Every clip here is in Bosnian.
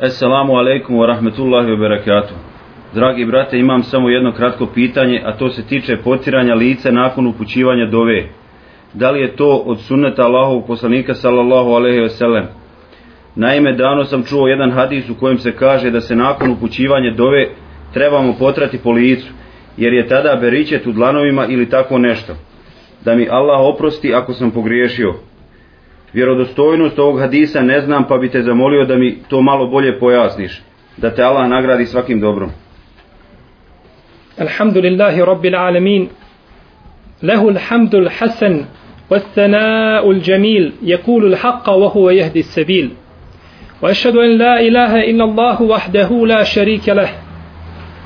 Assalamu alaikum wa rahmetullahi wa barakatuh. Dragi brate, imam samo jedno kratko pitanje, a to se tiče potiranja lica nakon upućivanja dove. Da li je to od sunneta Allahovog poslanika sallallahu alaihi ve sellem? Naime, dano sam čuo jedan hadis u kojem se kaže da se nakon upućivanja dove trebamo potrati po licu, jer je tada beričet u dlanovima ili tako nešto. Da mi Allah oprosti ako sam pogriješio Vjerodostojnost ovog hadisa ne znam, pa bi te zamolio da mi to malo bolje pojasniš. Da te Allah nagradi svakim dobrom. Alhamdulillahi Rabbil Alamin. Lehu alhamdul Hasan. والثناء الجميل يقول الحق وهو يهدي السبيل واشهد ان لا اله الا الله وحده لا شريك له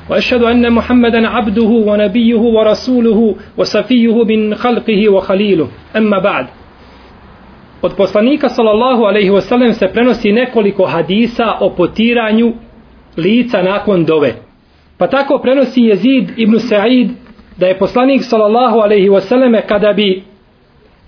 واشهد ان محمدا عبده ونبيه ورسوله وصفيه من خلقه وخليله اما بعد Od poslanika sallallahu alejhi ve sellem se prenosi nekoliko hadisa o potiranju lica nakon dove. Pa tako prenosi Jezid ibn Sa'id da je poslanik sallallahu alejhi ve selleme kada bi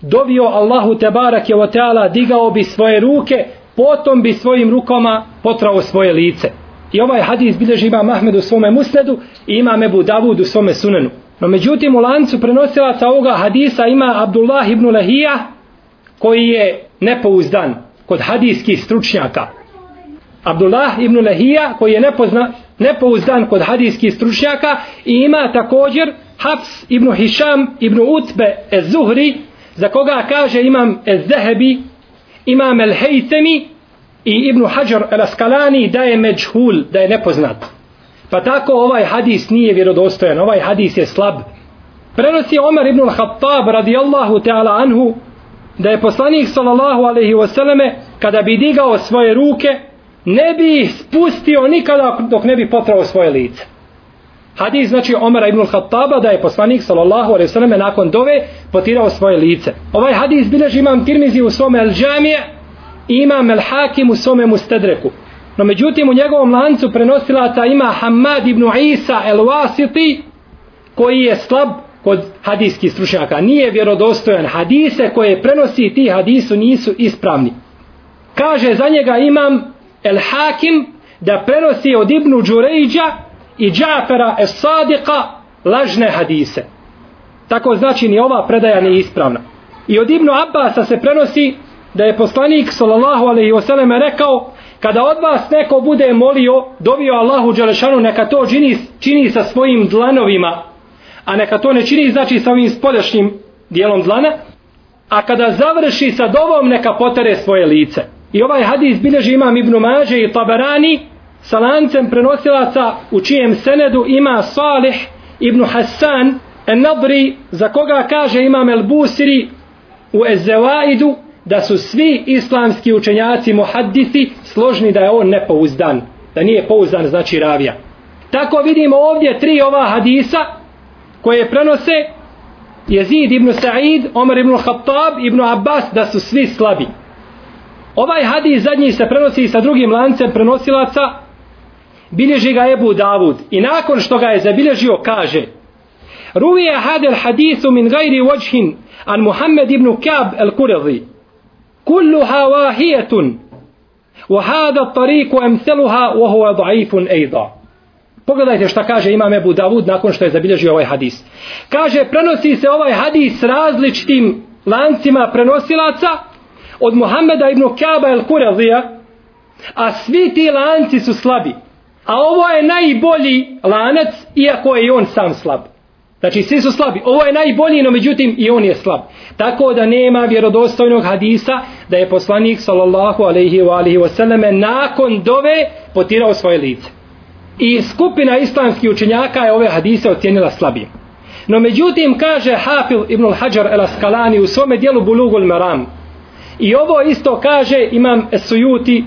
dovio Allahu te barake ve taala digao bi svoje ruke, potom bi svojim rukama potrao svoje lice. I ovaj hadis bilježi ima Mahmed u svome musnedu i ima Mebu Davud u svome sunenu. No međutim u lancu prenosilaca ovoga hadisa ima Abdullah ibn Lahija koji je nepouzdan kod hadijskih stručnjaka. Abdullah ibn Lahija koji je nepozna, nepouzdan kod hadijskih stručnjaka i ima također Hafs ibn Hisham ibn Utbe ez Zuhri za koga kaže imam ez Zehebi imam el Hejtemi i ibn Hajar el Askalani da je međhul, da je nepoznat. Pa tako ovaj hadis nije vjerodostojan, ovaj hadis je slab. Prenosi Omer ibn Khattab radijallahu ta'ala anhu da je poslanik sallallahu alaihi wasallame kada bi digao svoje ruke ne bi ih spustio nikada dok ne bi potrao svoje lice. Hadis znači Omara ibn Khattaba da je poslanik sallallahu alaihi wasallame nakon dove potirao svoje lice. Ovaj hadis bilježi imam Tirmizi u svome El Džamije i imam El Hakim u svome Mustadreku. No međutim u njegovom lancu prenosilaca ima Hamad ibn Isa El Wasiti koji je slab kod hadijskih stručnjaka. Nije vjerodostojan hadise koje prenosi ti hadisu nisu ispravni. Kaže za njega imam El Hakim da prenosi od Ibnu Đurejđa i Džafera Es Sadika lažne hadise. Tako znači ni ova predaja nije ispravna. I od Ibnu Abbasa se prenosi da je poslanik sallallahu alejhi ve sellem rekao kada od vas neko bude molio dovio Allahu dželešanu neka to čini čini sa svojim dlanovima a neka to ne čini znači sa ovim spoljašnjim dijelom dlana, a kada završi sa dovom neka potere svoje lice. I ovaj hadis bilježi imam Ibnu Mađe i Tabarani sa lancem prenosilaca u čijem senedu ima Salih Ibnu Hassan en Nadri za koga kaže imam El Busiri u Ezevaidu da su svi islamski učenjaci muhaddisi složni da je on nepouzdan. Da nije pouzdan znači ravija. Tako vidimo ovdje tri ova hadisa koje prenose Jezid ibn Sa'id, Omar ibn Khattab, ibn Abbas, da su svi slabi. Ovaj hadis zadnji se prenosi sa drugim lancem prenosilaca, bilježi ga Ebu Davud. I nakon što ga je zabilježio, kaže Ruvije hadel hadisu min gajri wajhin an Muhammed ibn Kab el Kurezi. Kulluha wahijetun. Wa hada tariku emseluha wa huwa daifun ejda. Pogledajte šta kaže Imam Ebu Davud nakon što je zabilježio ovaj hadis. Kaže, prenosi se ovaj hadis različitim lancima prenosilaca od Muhammeda ibn Kaba el Kurazija, a svi ti lanci su slabi. A ovo je najbolji lanac, iako je i on sam slab. Znači, svi su slabi. Ovo je najbolji, no međutim i on je slab. Tako da nema vjerodostojnog hadisa da je poslanik sallallahu alaihi wa alihi wa nakon dove potirao svoje lice. I skupina islamskih učenjaka je ove hadise ocijenila slabim. No međutim kaže Hafil ibn al-Hajar el-Askalani u svome dijelu Bulugul Maram. I ovo isto kaže imam Esujuti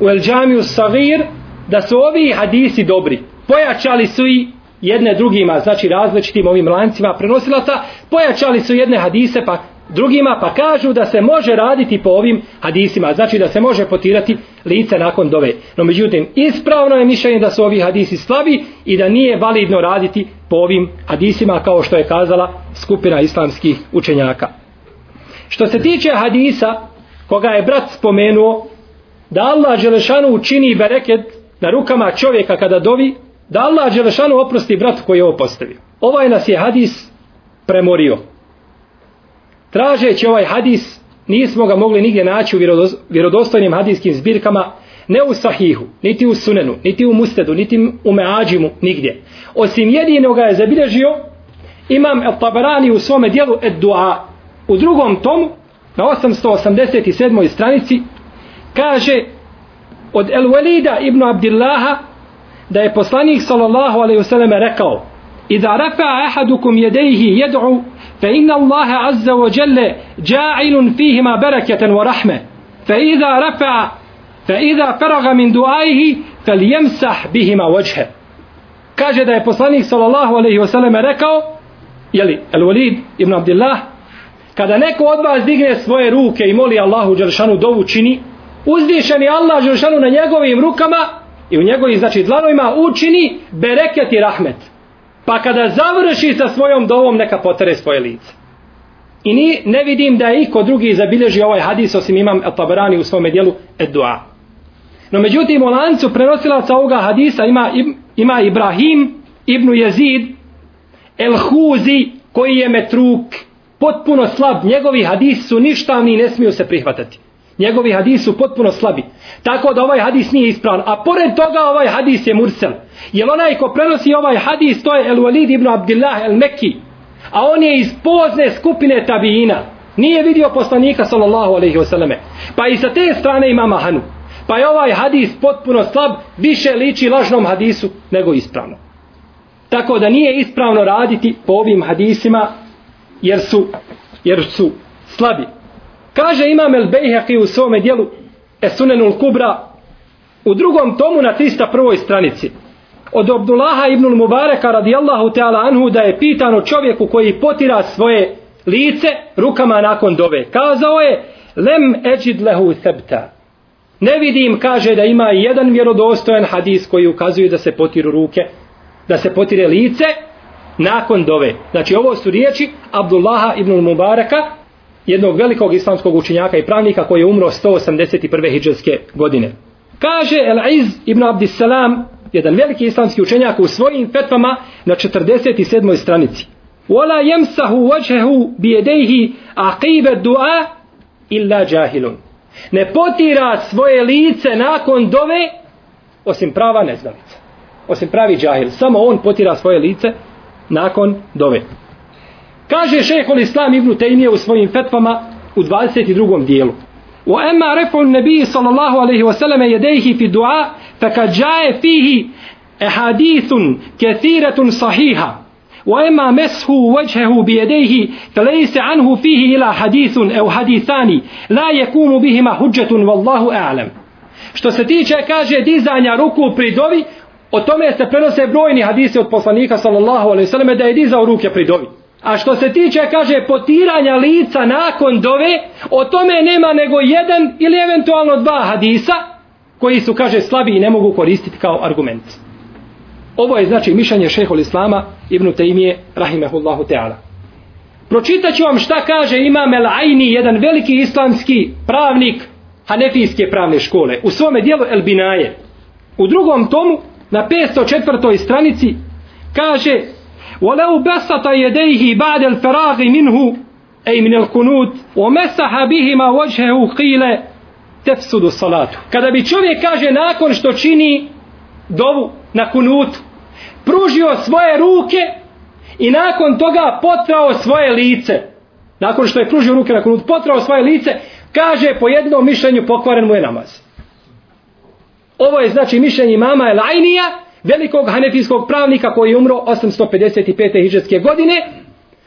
u El Džamiju Savir da su ovi hadisi dobri. Pojačali su i jedne drugima, znači različitim ovim lancima prenosilaca, pojačali su jedne hadise pa drugima pa kažu da se može raditi po ovim hadisima, znači da se može potirati lice nakon dove. No međutim, ispravno je mišljenje da su ovi hadisi slabi i da nije validno raditi po ovim hadisima kao što je kazala skupina islamskih učenjaka. Što se tiče hadisa koga je brat spomenuo da Allah Đelešanu učini bereket na rukama čovjeka kada dovi, da Allah Đelešanu oprosti brat koji je ovo postavio. Ovaj nas je hadis premorio. Tražeći ovaj hadis, nismo ga mogli nigdje naći u vjerodostojnim hadijskim zbirkama, ne u Sahihu, niti u Sunenu, niti u Mustedu, niti u Meađimu, nigdje. Osim jedinoga je zabilježio imam El Tabarani u svome dijelu Ed Dua. U drugom tomu, na 887. stranici, kaže od El Walida ibn Abdillaha da je poslanik sallallahu alaihi wasallam rekao Iza rafa ahadukum jedeihi jed'u فإن الله عز وجل جاعل فيهما بركة ورحمة فإذا رفع فإذا فرغ من دعائه فليمسح بهما وجهه kaže da je poslanik sallallahu alejhi ve sellem rekao je li El Walid ibn Abdullah kada neko od vas digne svoje ruke i moli Allahu dželešanu dovu čini uzvišeni Allah dželešanu na njegovim rukama i u njegovim znači dlanovima učini bereket i rahmet pa kada završi sa svojom dovom neka potere svoje lice. I ni, ne vidim da je iko drugi zabilježi ovaj hadis osim imam El Tabarani u svom dijelu Ed Dua no međutim u lancu prenosilaca ovoga hadisa ima, ima Ibrahim ibn Jezid El Huzi koji je metruk. Potpuno slab. Njegovi hadisi su ništavni i ne smiju se prihvatati njegovi hadisi su potpuno slabi. Tako da ovaj hadis nije ispravan. A pored toga ovaj hadis je mursel. Jer onaj ko prenosi ovaj hadis to je El Walid ibn Abdullah El Mekki. A on je iz pozne skupine tabijina. Nije vidio poslanika sallallahu alaihi wasallame. Pa i sa te strane ima mahanu. Pa je ovaj hadis potpuno slab, više liči lažnom hadisu nego ispravno. Tako da nije ispravno raditi po ovim hadisima jer su, jer su slabi. Kaže Imam El Bejheqi u svome dijelu Esunenul Kubra u drugom tomu na 301. stranici od Abdullaha ibn Mubareka radijallahu ta'ala anhu da je pitano čovjeku koji potira svoje lice rukama nakon dove. Kazao je lem eđid lehu sebta. Ne vidim, kaže da ima jedan vjerodostojan hadis koji ukazuje da se potiru ruke, da se potire lice nakon dove. Znači ovo su riječi Abdullaha ibn Mubareka jednog velikog islamskog učinjaka i pravnika koji je umro 181. hijđarske godine. Kaže El-Iz ibn Abdissalam, jedan veliki islamski učenjak u svojim fetvama na 47. stranici. Wala yamsahu wajhahu bi yadayhi aqiba du'a illa jahilun. Ne potira svoje lice nakon dove osim prava neznalica. Osim pravi džahil. Samo on potira svoje lice nakon dove. Kaže šehol Islam ibn Tejmije u svojim fetvama u 22. dijelu. U emma refu nebi sallallahu alaihi wasallam jedejhi fi dua fa kad jae fihi ehadithun kethiratun sahiha وإما مسه وجهه بيديه فليس عنه فيه إلا حديث أو حديثان لا يكون بهما حجة والله أعلم što se tiče kaže dizanja ruku pri dovi o tome se prenose brojni hadisi od poslanika sallallahu alejhi ve selleme da je dizao ruke pri dovi A što se tiče, kaže, potiranja lica nakon dove, o tome nema nego jedan ili eventualno dva hadisa, koji su, kaže, slabi i ne mogu koristiti kao argument. Ovo je, znači, mišljenje šehol Islama Ibn Taymije, rahimehullahu teala. Pročitat ću vam šta kaže Imam El Aini, jedan veliki islamski pravnik Hanefijske pravne škole, u svome dijelu El Binaje. U drugom tomu, na 504. stranici, kaže ولو بسط يديه بعد الفراغ منه أي من القنوت ومسح بهما وجهه قيل تفسد الصلاة kada bi čovjek kaže nakon što čini dovu na kunut pružio svoje ruke i nakon toga potrao svoje lice nakon što je pružio ruke na kunut potrao svoje lice kaže po jednom mišljenju pokvaren mu je namaz ovo je znači mišljenje mama Elajnija velikog hanefijskog pravnika koji je umro 855. hiđetske godine,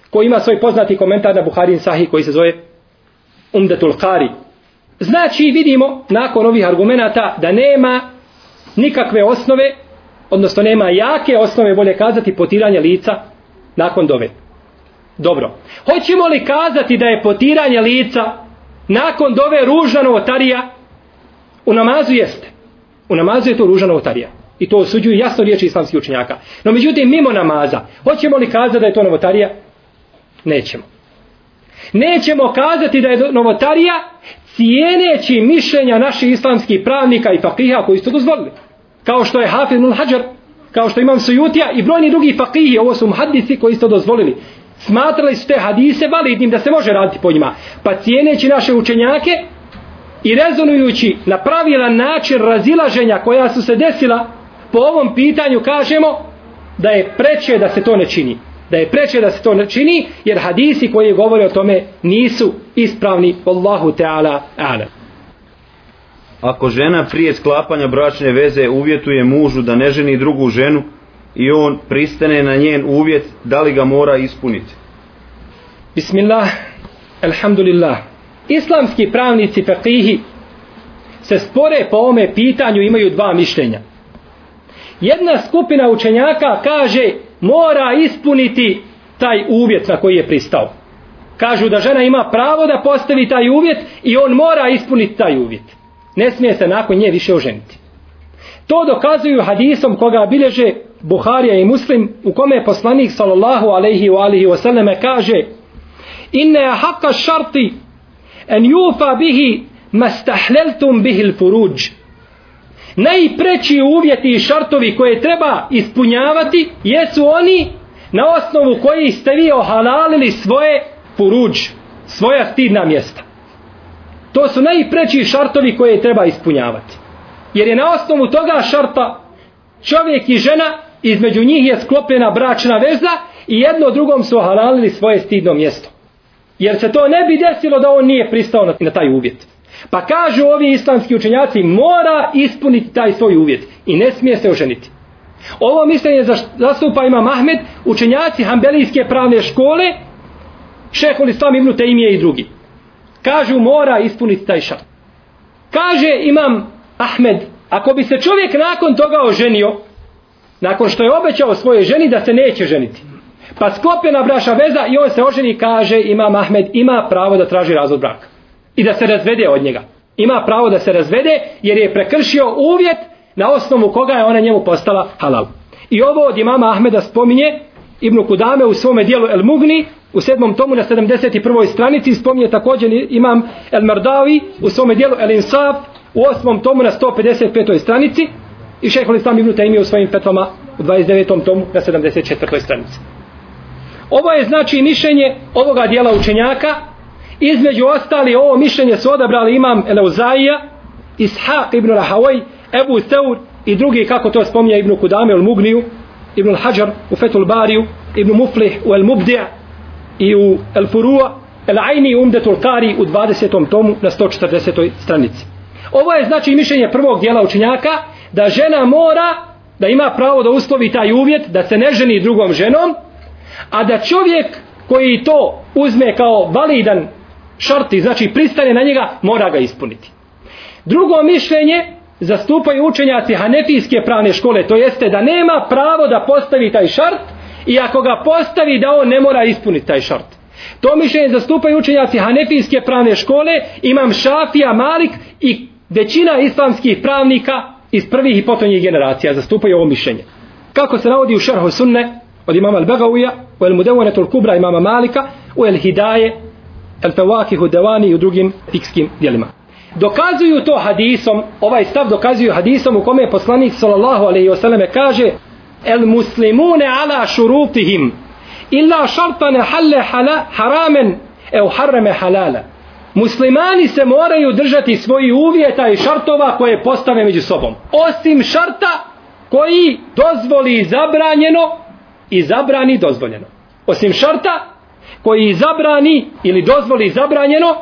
koji ima svoj poznati komentar na Buharin Sahih koji se zove Umdetul Qari. Znači vidimo nakon ovih argumenata da nema nikakve osnove, odnosno nema jake osnove, bolje kazati, potiranje lica nakon dove. Dobro. Hoćemo li kazati da je potiranje lica nakon dove ružna novotarija? U namazu jeste. U namazu je to ružna novotarija. I to osuđuju jasno riječi islamskih učenjaka. No međutim, mimo namaza, hoćemo li kazati da je to novotarija? Nećemo. Nećemo kazati da je novotarija cijeneći mišljenja naših islamskih pravnika i fakiha koji su dozvolili. Kao što je Hafid Nul Hajar, kao što imam Sujutija i brojni drugi fakihi, ovo su muhadisi koji su dozvolili. Smatrali su te hadise validnim da se može raditi po njima. Pa cijeneći naše učenjake i rezonujući na pravilan način razilaženja koja su se desila po ovom pitanju kažemo da je preče da se to ne čini da je preče da se to ne čini jer hadisi koji govore o tome nisu ispravni Allahu Teala ala. Ako žena prije sklapanja bračne veze uvjetuje mužu da ne ženi drugu ženu i on pristane na njen uvjet, da li ga mora ispuniti? Bismillah, alhamdulillah. Islamski pravnici faqihi se spore po ome pitanju imaju dva mišljenja. Jedna skupina učenjaka kaže mora ispuniti taj uvjet na koji je pristao. Kažu da žena ima pravo da postavi taj uvjet i on mora ispuniti taj uvjet. Ne smije se nakon nje više oženiti. To dokazuju hadisom koga bilježe Buharija i Muslim u kome je poslanik sallallahu alaihi wa alihi wa sallame kaže inne haqqa šarti en jufa bihi mastahleltum bihil furuđ najpreći uvjeti i šartovi koje treba ispunjavati jesu oni na osnovu koji ste vi ohalalili svoje furuđ, svoja stidna mjesta. To su najpreći šartovi koje treba ispunjavati. Jer je na osnovu toga šarta čovjek i žena, između njih je sklopljena bračna veza i jedno drugom su ohalalili svoje stidno mjesto. Jer se to ne bi desilo da on nije pristao na, na taj uvjet. Pa kažu ovi islamski učenjaci mora ispuniti taj svoj uvjet i ne smije se oženiti. Ovo mišljenje zastupa ima Mahmed, učenjaci Hambelijske pravne škole, šehol Islam ibn Taymije i drugi. Kažu mora ispuniti taj šart. Kaže imam Ahmed, ako bi se čovjek nakon toga oženio, nakon što je obećao svoje ženi da se neće ženiti, pa sklopljena braša veza i on se oženi, kaže imam Ahmed, ima pravo da traži razvod braka i da se razvede od njega. Ima pravo da se razvede jer je prekršio uvjet na osnovu koga je ona njemu postala halal. I ovo od imama Ahmeda spominje Ibn Kudame u svome dijelu El Mugni u sedmom tomu na 71. stranici spominje također imam El Mardavi u svome dijelu El Insaf u osmom tomu na 155. stranici i šehol Islam Ibn Taymi u svojim petvama u 29. tomu na 74. stranici. Ovo je znači mišljenje ovoga dijela učenjaka Između ostali ovo mišljenje su odabrali imam Eleuzaija, Ishaq ibn Rahawaj, Ebu Seur i drugi kako to spominja ibn Kudame u Mugniju, ibn Hajar u Fetul Bariju, ibn Muflih u El Mubdija i u El Furua, El Aini u Umdetul Kari u 20. tomu na 140. stranici. Ovo je znači mišljenje prvog dijela učenjaka da žena mora da ima pravo da uslovi taj uvjet da se ne ženi drugom ženom a da čovjek koji to uzme kao validan šarti, znači pristane na njega, mora ga ispuniti. Drugo mišljenje zastupaju učenjaci Hanefijske pravne škole, to jeste da nema pravo da postavi taj šart i ako ga postavi da on ne mora ispuniti taj šart. To mišljenje zastupaju učenjaci Hanefijske pravne škole, imam Šafija, Malik i većina islamskih pravnika iz prvih i potonjih generacija zastupaju ovo mišljenje. Kako se navodi u šarhu sunne od imama Al-Bagawija, u El-Mudevonetul Kubra imama Malika, u El-Hidaje El Fawakih u Devani i u drugim fikskim dijelima. Dokazuju to hadisom, ovaj stav dokazuju hadisom u kome je poslanik sallallahu alaihi selleme kaže El muslimune ala šurutihim illa šartane halle hala, haramen e harreme halala. Muslimani se moraju držati svoji uvjeta i šartova koje postave među sobom. Osim šarta koji dozvoli zabranjeno i zabrani dozvoljeno. Osim šarta koji zabrani ili dozvoli zabranjeno,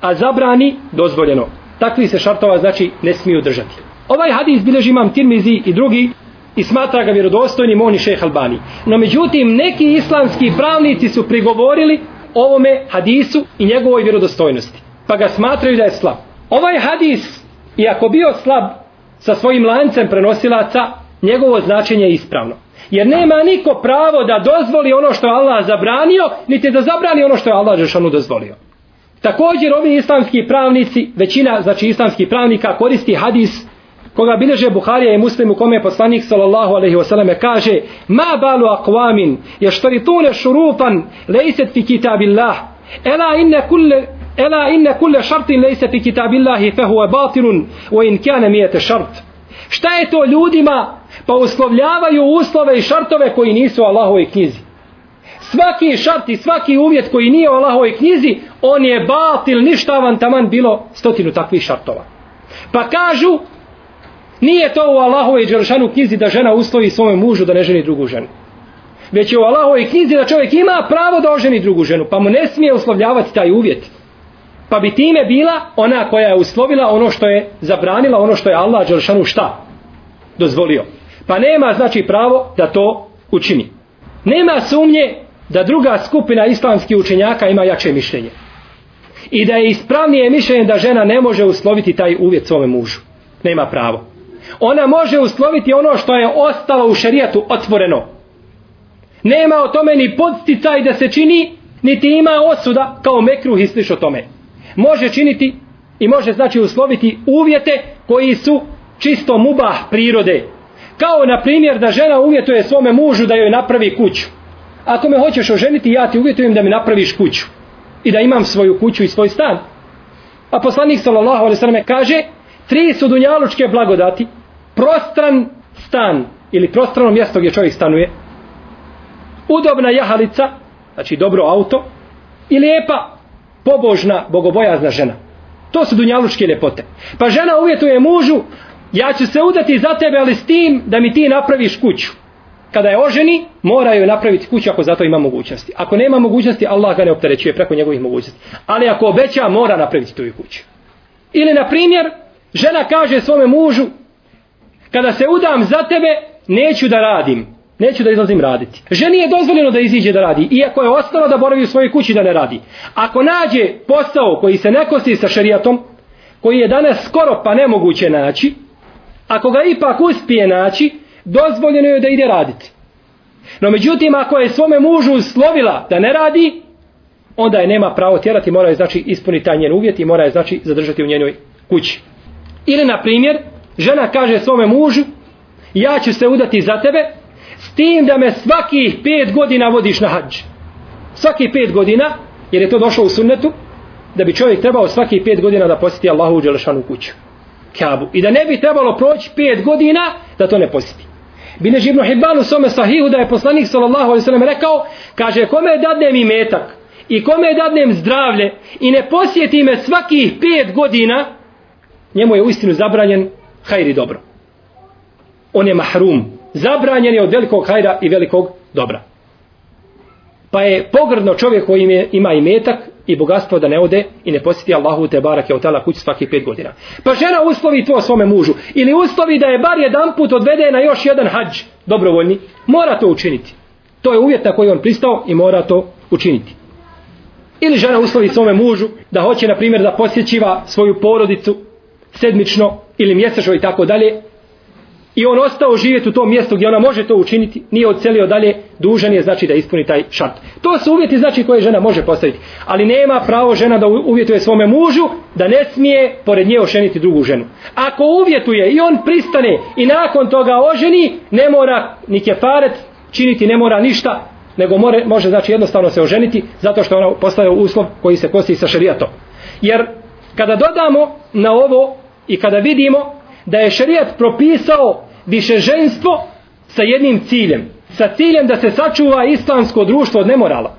a zabrani dozvoljeno. Takvi se šartova znači ne smiju držati. Ovaj hadis bilježi imam Tirmizi i drugi i smatra ga vjerodostojnim on i šeh Albani. No međutim, neki islamski pravnici su prigovorili ovome hadisu i njegovoj vjerodostojnosti. Pa ga smatraju da je slab. Ovaj hadis, iako bio slab sa svojim lancem prenosilaca, njegovo značenje je ispravno. Jer nema niko pravo da dozvoli ono što je Allah zabranio, niti da zabrani ono što je Allah Žešanu dozvolio. Također ovi islamski pravnici, većina znači islamskih pravnika koristi hadis koga bileže Buharija i Muslim u kome je poslanik sallallahu alaihi wasallam kaže ma balu akvamin ještaritune šurufan lejset fi kitabillah ela inne kulle Ela inne kulle šartin laysa fi kitabillahi fehuve batilun o in kjane mijete šart. Šta je to ljudima? Pa uslovljavaju uslove i šartove koji nisu u Allahovoj knjizi. Svaki šart i svaki uvjet koji nije u Allahovoj knjizi, on je batil, ništa van taman bilo stotinu takvih šartova. Pa kažu, nije to u Allahovoj dželšanu knjizi da žena uslovi svome mužu da ne ženi drugu ženu. Već je u Allahovoj knjizi da čovjek ima pravo da oženi drugu ženu, pa mu ne smije uslovljavati taj uvjet. Pa bi time bila ona koja je uslovila ono što je zabranila, ono što je Allah dželšanu šta? Dozvolio. Pa nema znači pravo da to učini. Nema sumnje da druga skupina islamskih učenjaka ima jače mišljenje. I da je ispravnije mišljenje da žena ne može usloviti taj uvjet svome mužu. Nema pravo. Ona može usloviti ono što je ostalo u šerijatu otvoreno. Nema o tome ni podsticaj da se čini, niti ima osuda kao mekruh i sliš o tome. Može činiti i može znači usloviti uvjete koji su čisto mubah prirode. Kao na primjer da žena uvjetuje svome mužu da joj napravi kuću ako me hoćeš oženiti, ja ti uvjetujem da mi napraviš kuću i da imam svoju kuću i svoj stan. A poslanik sallallahu alejhi ve selleme kaže: tri su dunjalučke blagodati, prostran stan ili prostrano mjesto gdje čovjek stanuje, udobna jahalica, znači dobro auto, i lijepa, pobožna, bogobojazna žena. To su dunjalučke ljepote. Pa žena uvjetuje mužu, ja ću se udati za tebe, ali s tim da mi ti napraviš kuću kada je oženi, mora joj napraviti kuću ako zato ima mogućnosti. Ako nema mogućnosti, Allah ga ne opterećuje preko njegovih mogućnosti. Ali ako obeća, mora napraviti tu kuću. Ili, na primjer, žena kaže svome mužu, kada se udam za tebe, neću da radim. Neću da izlazim raditi. Ženi je dozvoljeno da iziđe da radi, iako je ostalo da boravi u svojoj kući da ne radi. Ako nađe posao koji se ne kosi sa šerijatom, koji je danas skoro pa nemoguće naći, ako ga ipak uspije naći, dozvoljeno je da ide raditi. No međutim, ako je svome mužu slovila da ne radi, onda je nema pravo tjerati, mora je znači ispuniti taj njen uvjet i mora je znači zadržati u njenoj kući. Ili, na primjer, žena kaže svome mužu, ja ću se udati za tebe, s tim da me svakih pet godina vodiš na hađ. Svaki pet godina, jer je to došlo u sunnetu, da bi čovjek trebao svaki pet godina da posjeti Allahu u Đelešanu kuću. Kabu. I da ne bi trebalo proći pet godina da to ne posjeti. Binež ibn Hibban u svome sahihu da je poslanik sallallahu alaihi sallam rekao, kaže, kome dadnem i metak i kome dadnem zdravlje i ne posjeti me svakih pet godina, njemu je uistinu zabranjen hajri dobro. On je mahrum. Zabranjen je od velikog hajra i velikog dobra. Pa je pogrdno čovjek koji ima i metak i bogatstvo da ne ode i ne posjeti Allahu te barake od tala kući svaki pet godina. Pa žena uslovi to svome mužu ili uslovi da je bar jedan put odvede na još jedan hađ dobrovoljni, mora to učiniti. To je uvjet na koji on pristao i mora to učiniti. Ili žena uslovi svome mužu da hoće, na primjer, da posjećiva svoju porodicu sedmično ili mjesečno i tako dalje, i on ostao živjeti u tom mjestu gdje ona može to učiniti, nije odselio dalje, dužan je znači da ispuni taj šart. To su uvjeti znači koje žena može postaviti. Ali nema pravo žena da uvjetuje svome mužu da ne smije pored nje oženiti drugu ženu. Ako uvjetuje i on pristane i nakon toga oženi, ne mora ni kefaret činiti, ne mora ništa, nego more, može znači jednostavno se oženiti zato što ona postavlja uslov koji se kosti sa šerijatom. Jer kada dodamo na ovo i kada vidimo da je šerijat propisao više ženstvo sa jednim ciljem. Sa ciljem da se sačuva islamsko društvo od nemorala.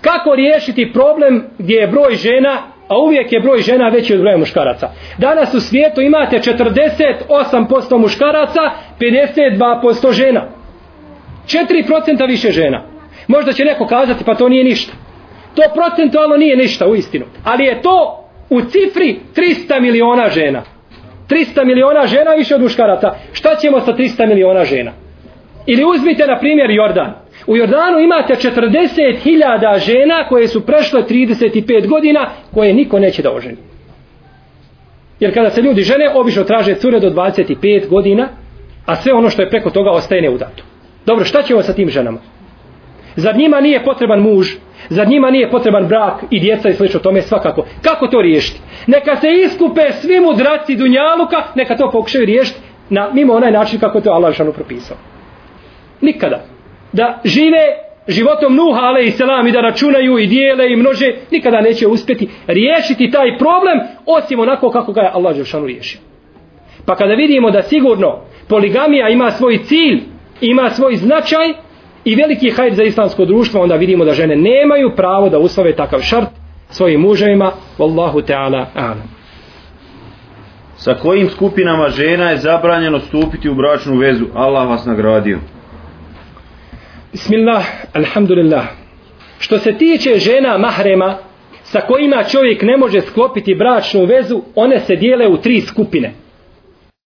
Kako riješiti problem gdje je broj žena, a uvijek je broj žena veći od broja muškaraca. Danas u svijetu imate 48% muškaraca, 52% žena. 4% više žena. Možda će neko kazati pa to nije ništa. To procentualno nije ništa u istinu. Ali je to u cifri 300 miliona žena. 300 miliona žena više od muškaraca. Šta ćemo sa 300 miliona žena? Ili uzmite na primjer Jordan. U Jordanu imate 40.000 žena koje su prešle 35 godina koje niko neće da oženi. Jer kada se ljudi žene, obično traže cure do 25 godina, a sve ono što je preko toga ostaje neudato. Dobro, šta ćemo sa tim ženama? Zar njima nije potreban muž? Zar njima nije potreban brak i djeca i slično tome svakako? Kako to riješiti? Neka se iskupe svi mudraci Dunjaluka, neka to pokušaju riješiti na, mimo onaj način kako to Allah Žešanu propisao. Nikada. Da žive životom Nuha ale i selam i da računaju i dijele i množe, nikada neće uspjeti riješiti taj problem osim onako kako ga je Allah Žešanu riješio. Pa kada vidimo da sigurno poligamija ima svoj cilj, ima svoj značaj i veliki hajr za islamsko društvo, onda vidimo da žene nemaju pravo da uslove takav šart svojim muževima. Wallahu ta'ala alam. Sa kojim skupinama žena je zabranjeno stupiti u bračnu vezu? Allah vas nagradio. Bismillah, alhamdulillah. Što se tiče žena mahrema sa kojima čovjek ne može sklopiti bračnu vezu, one se dijele u tri skupine.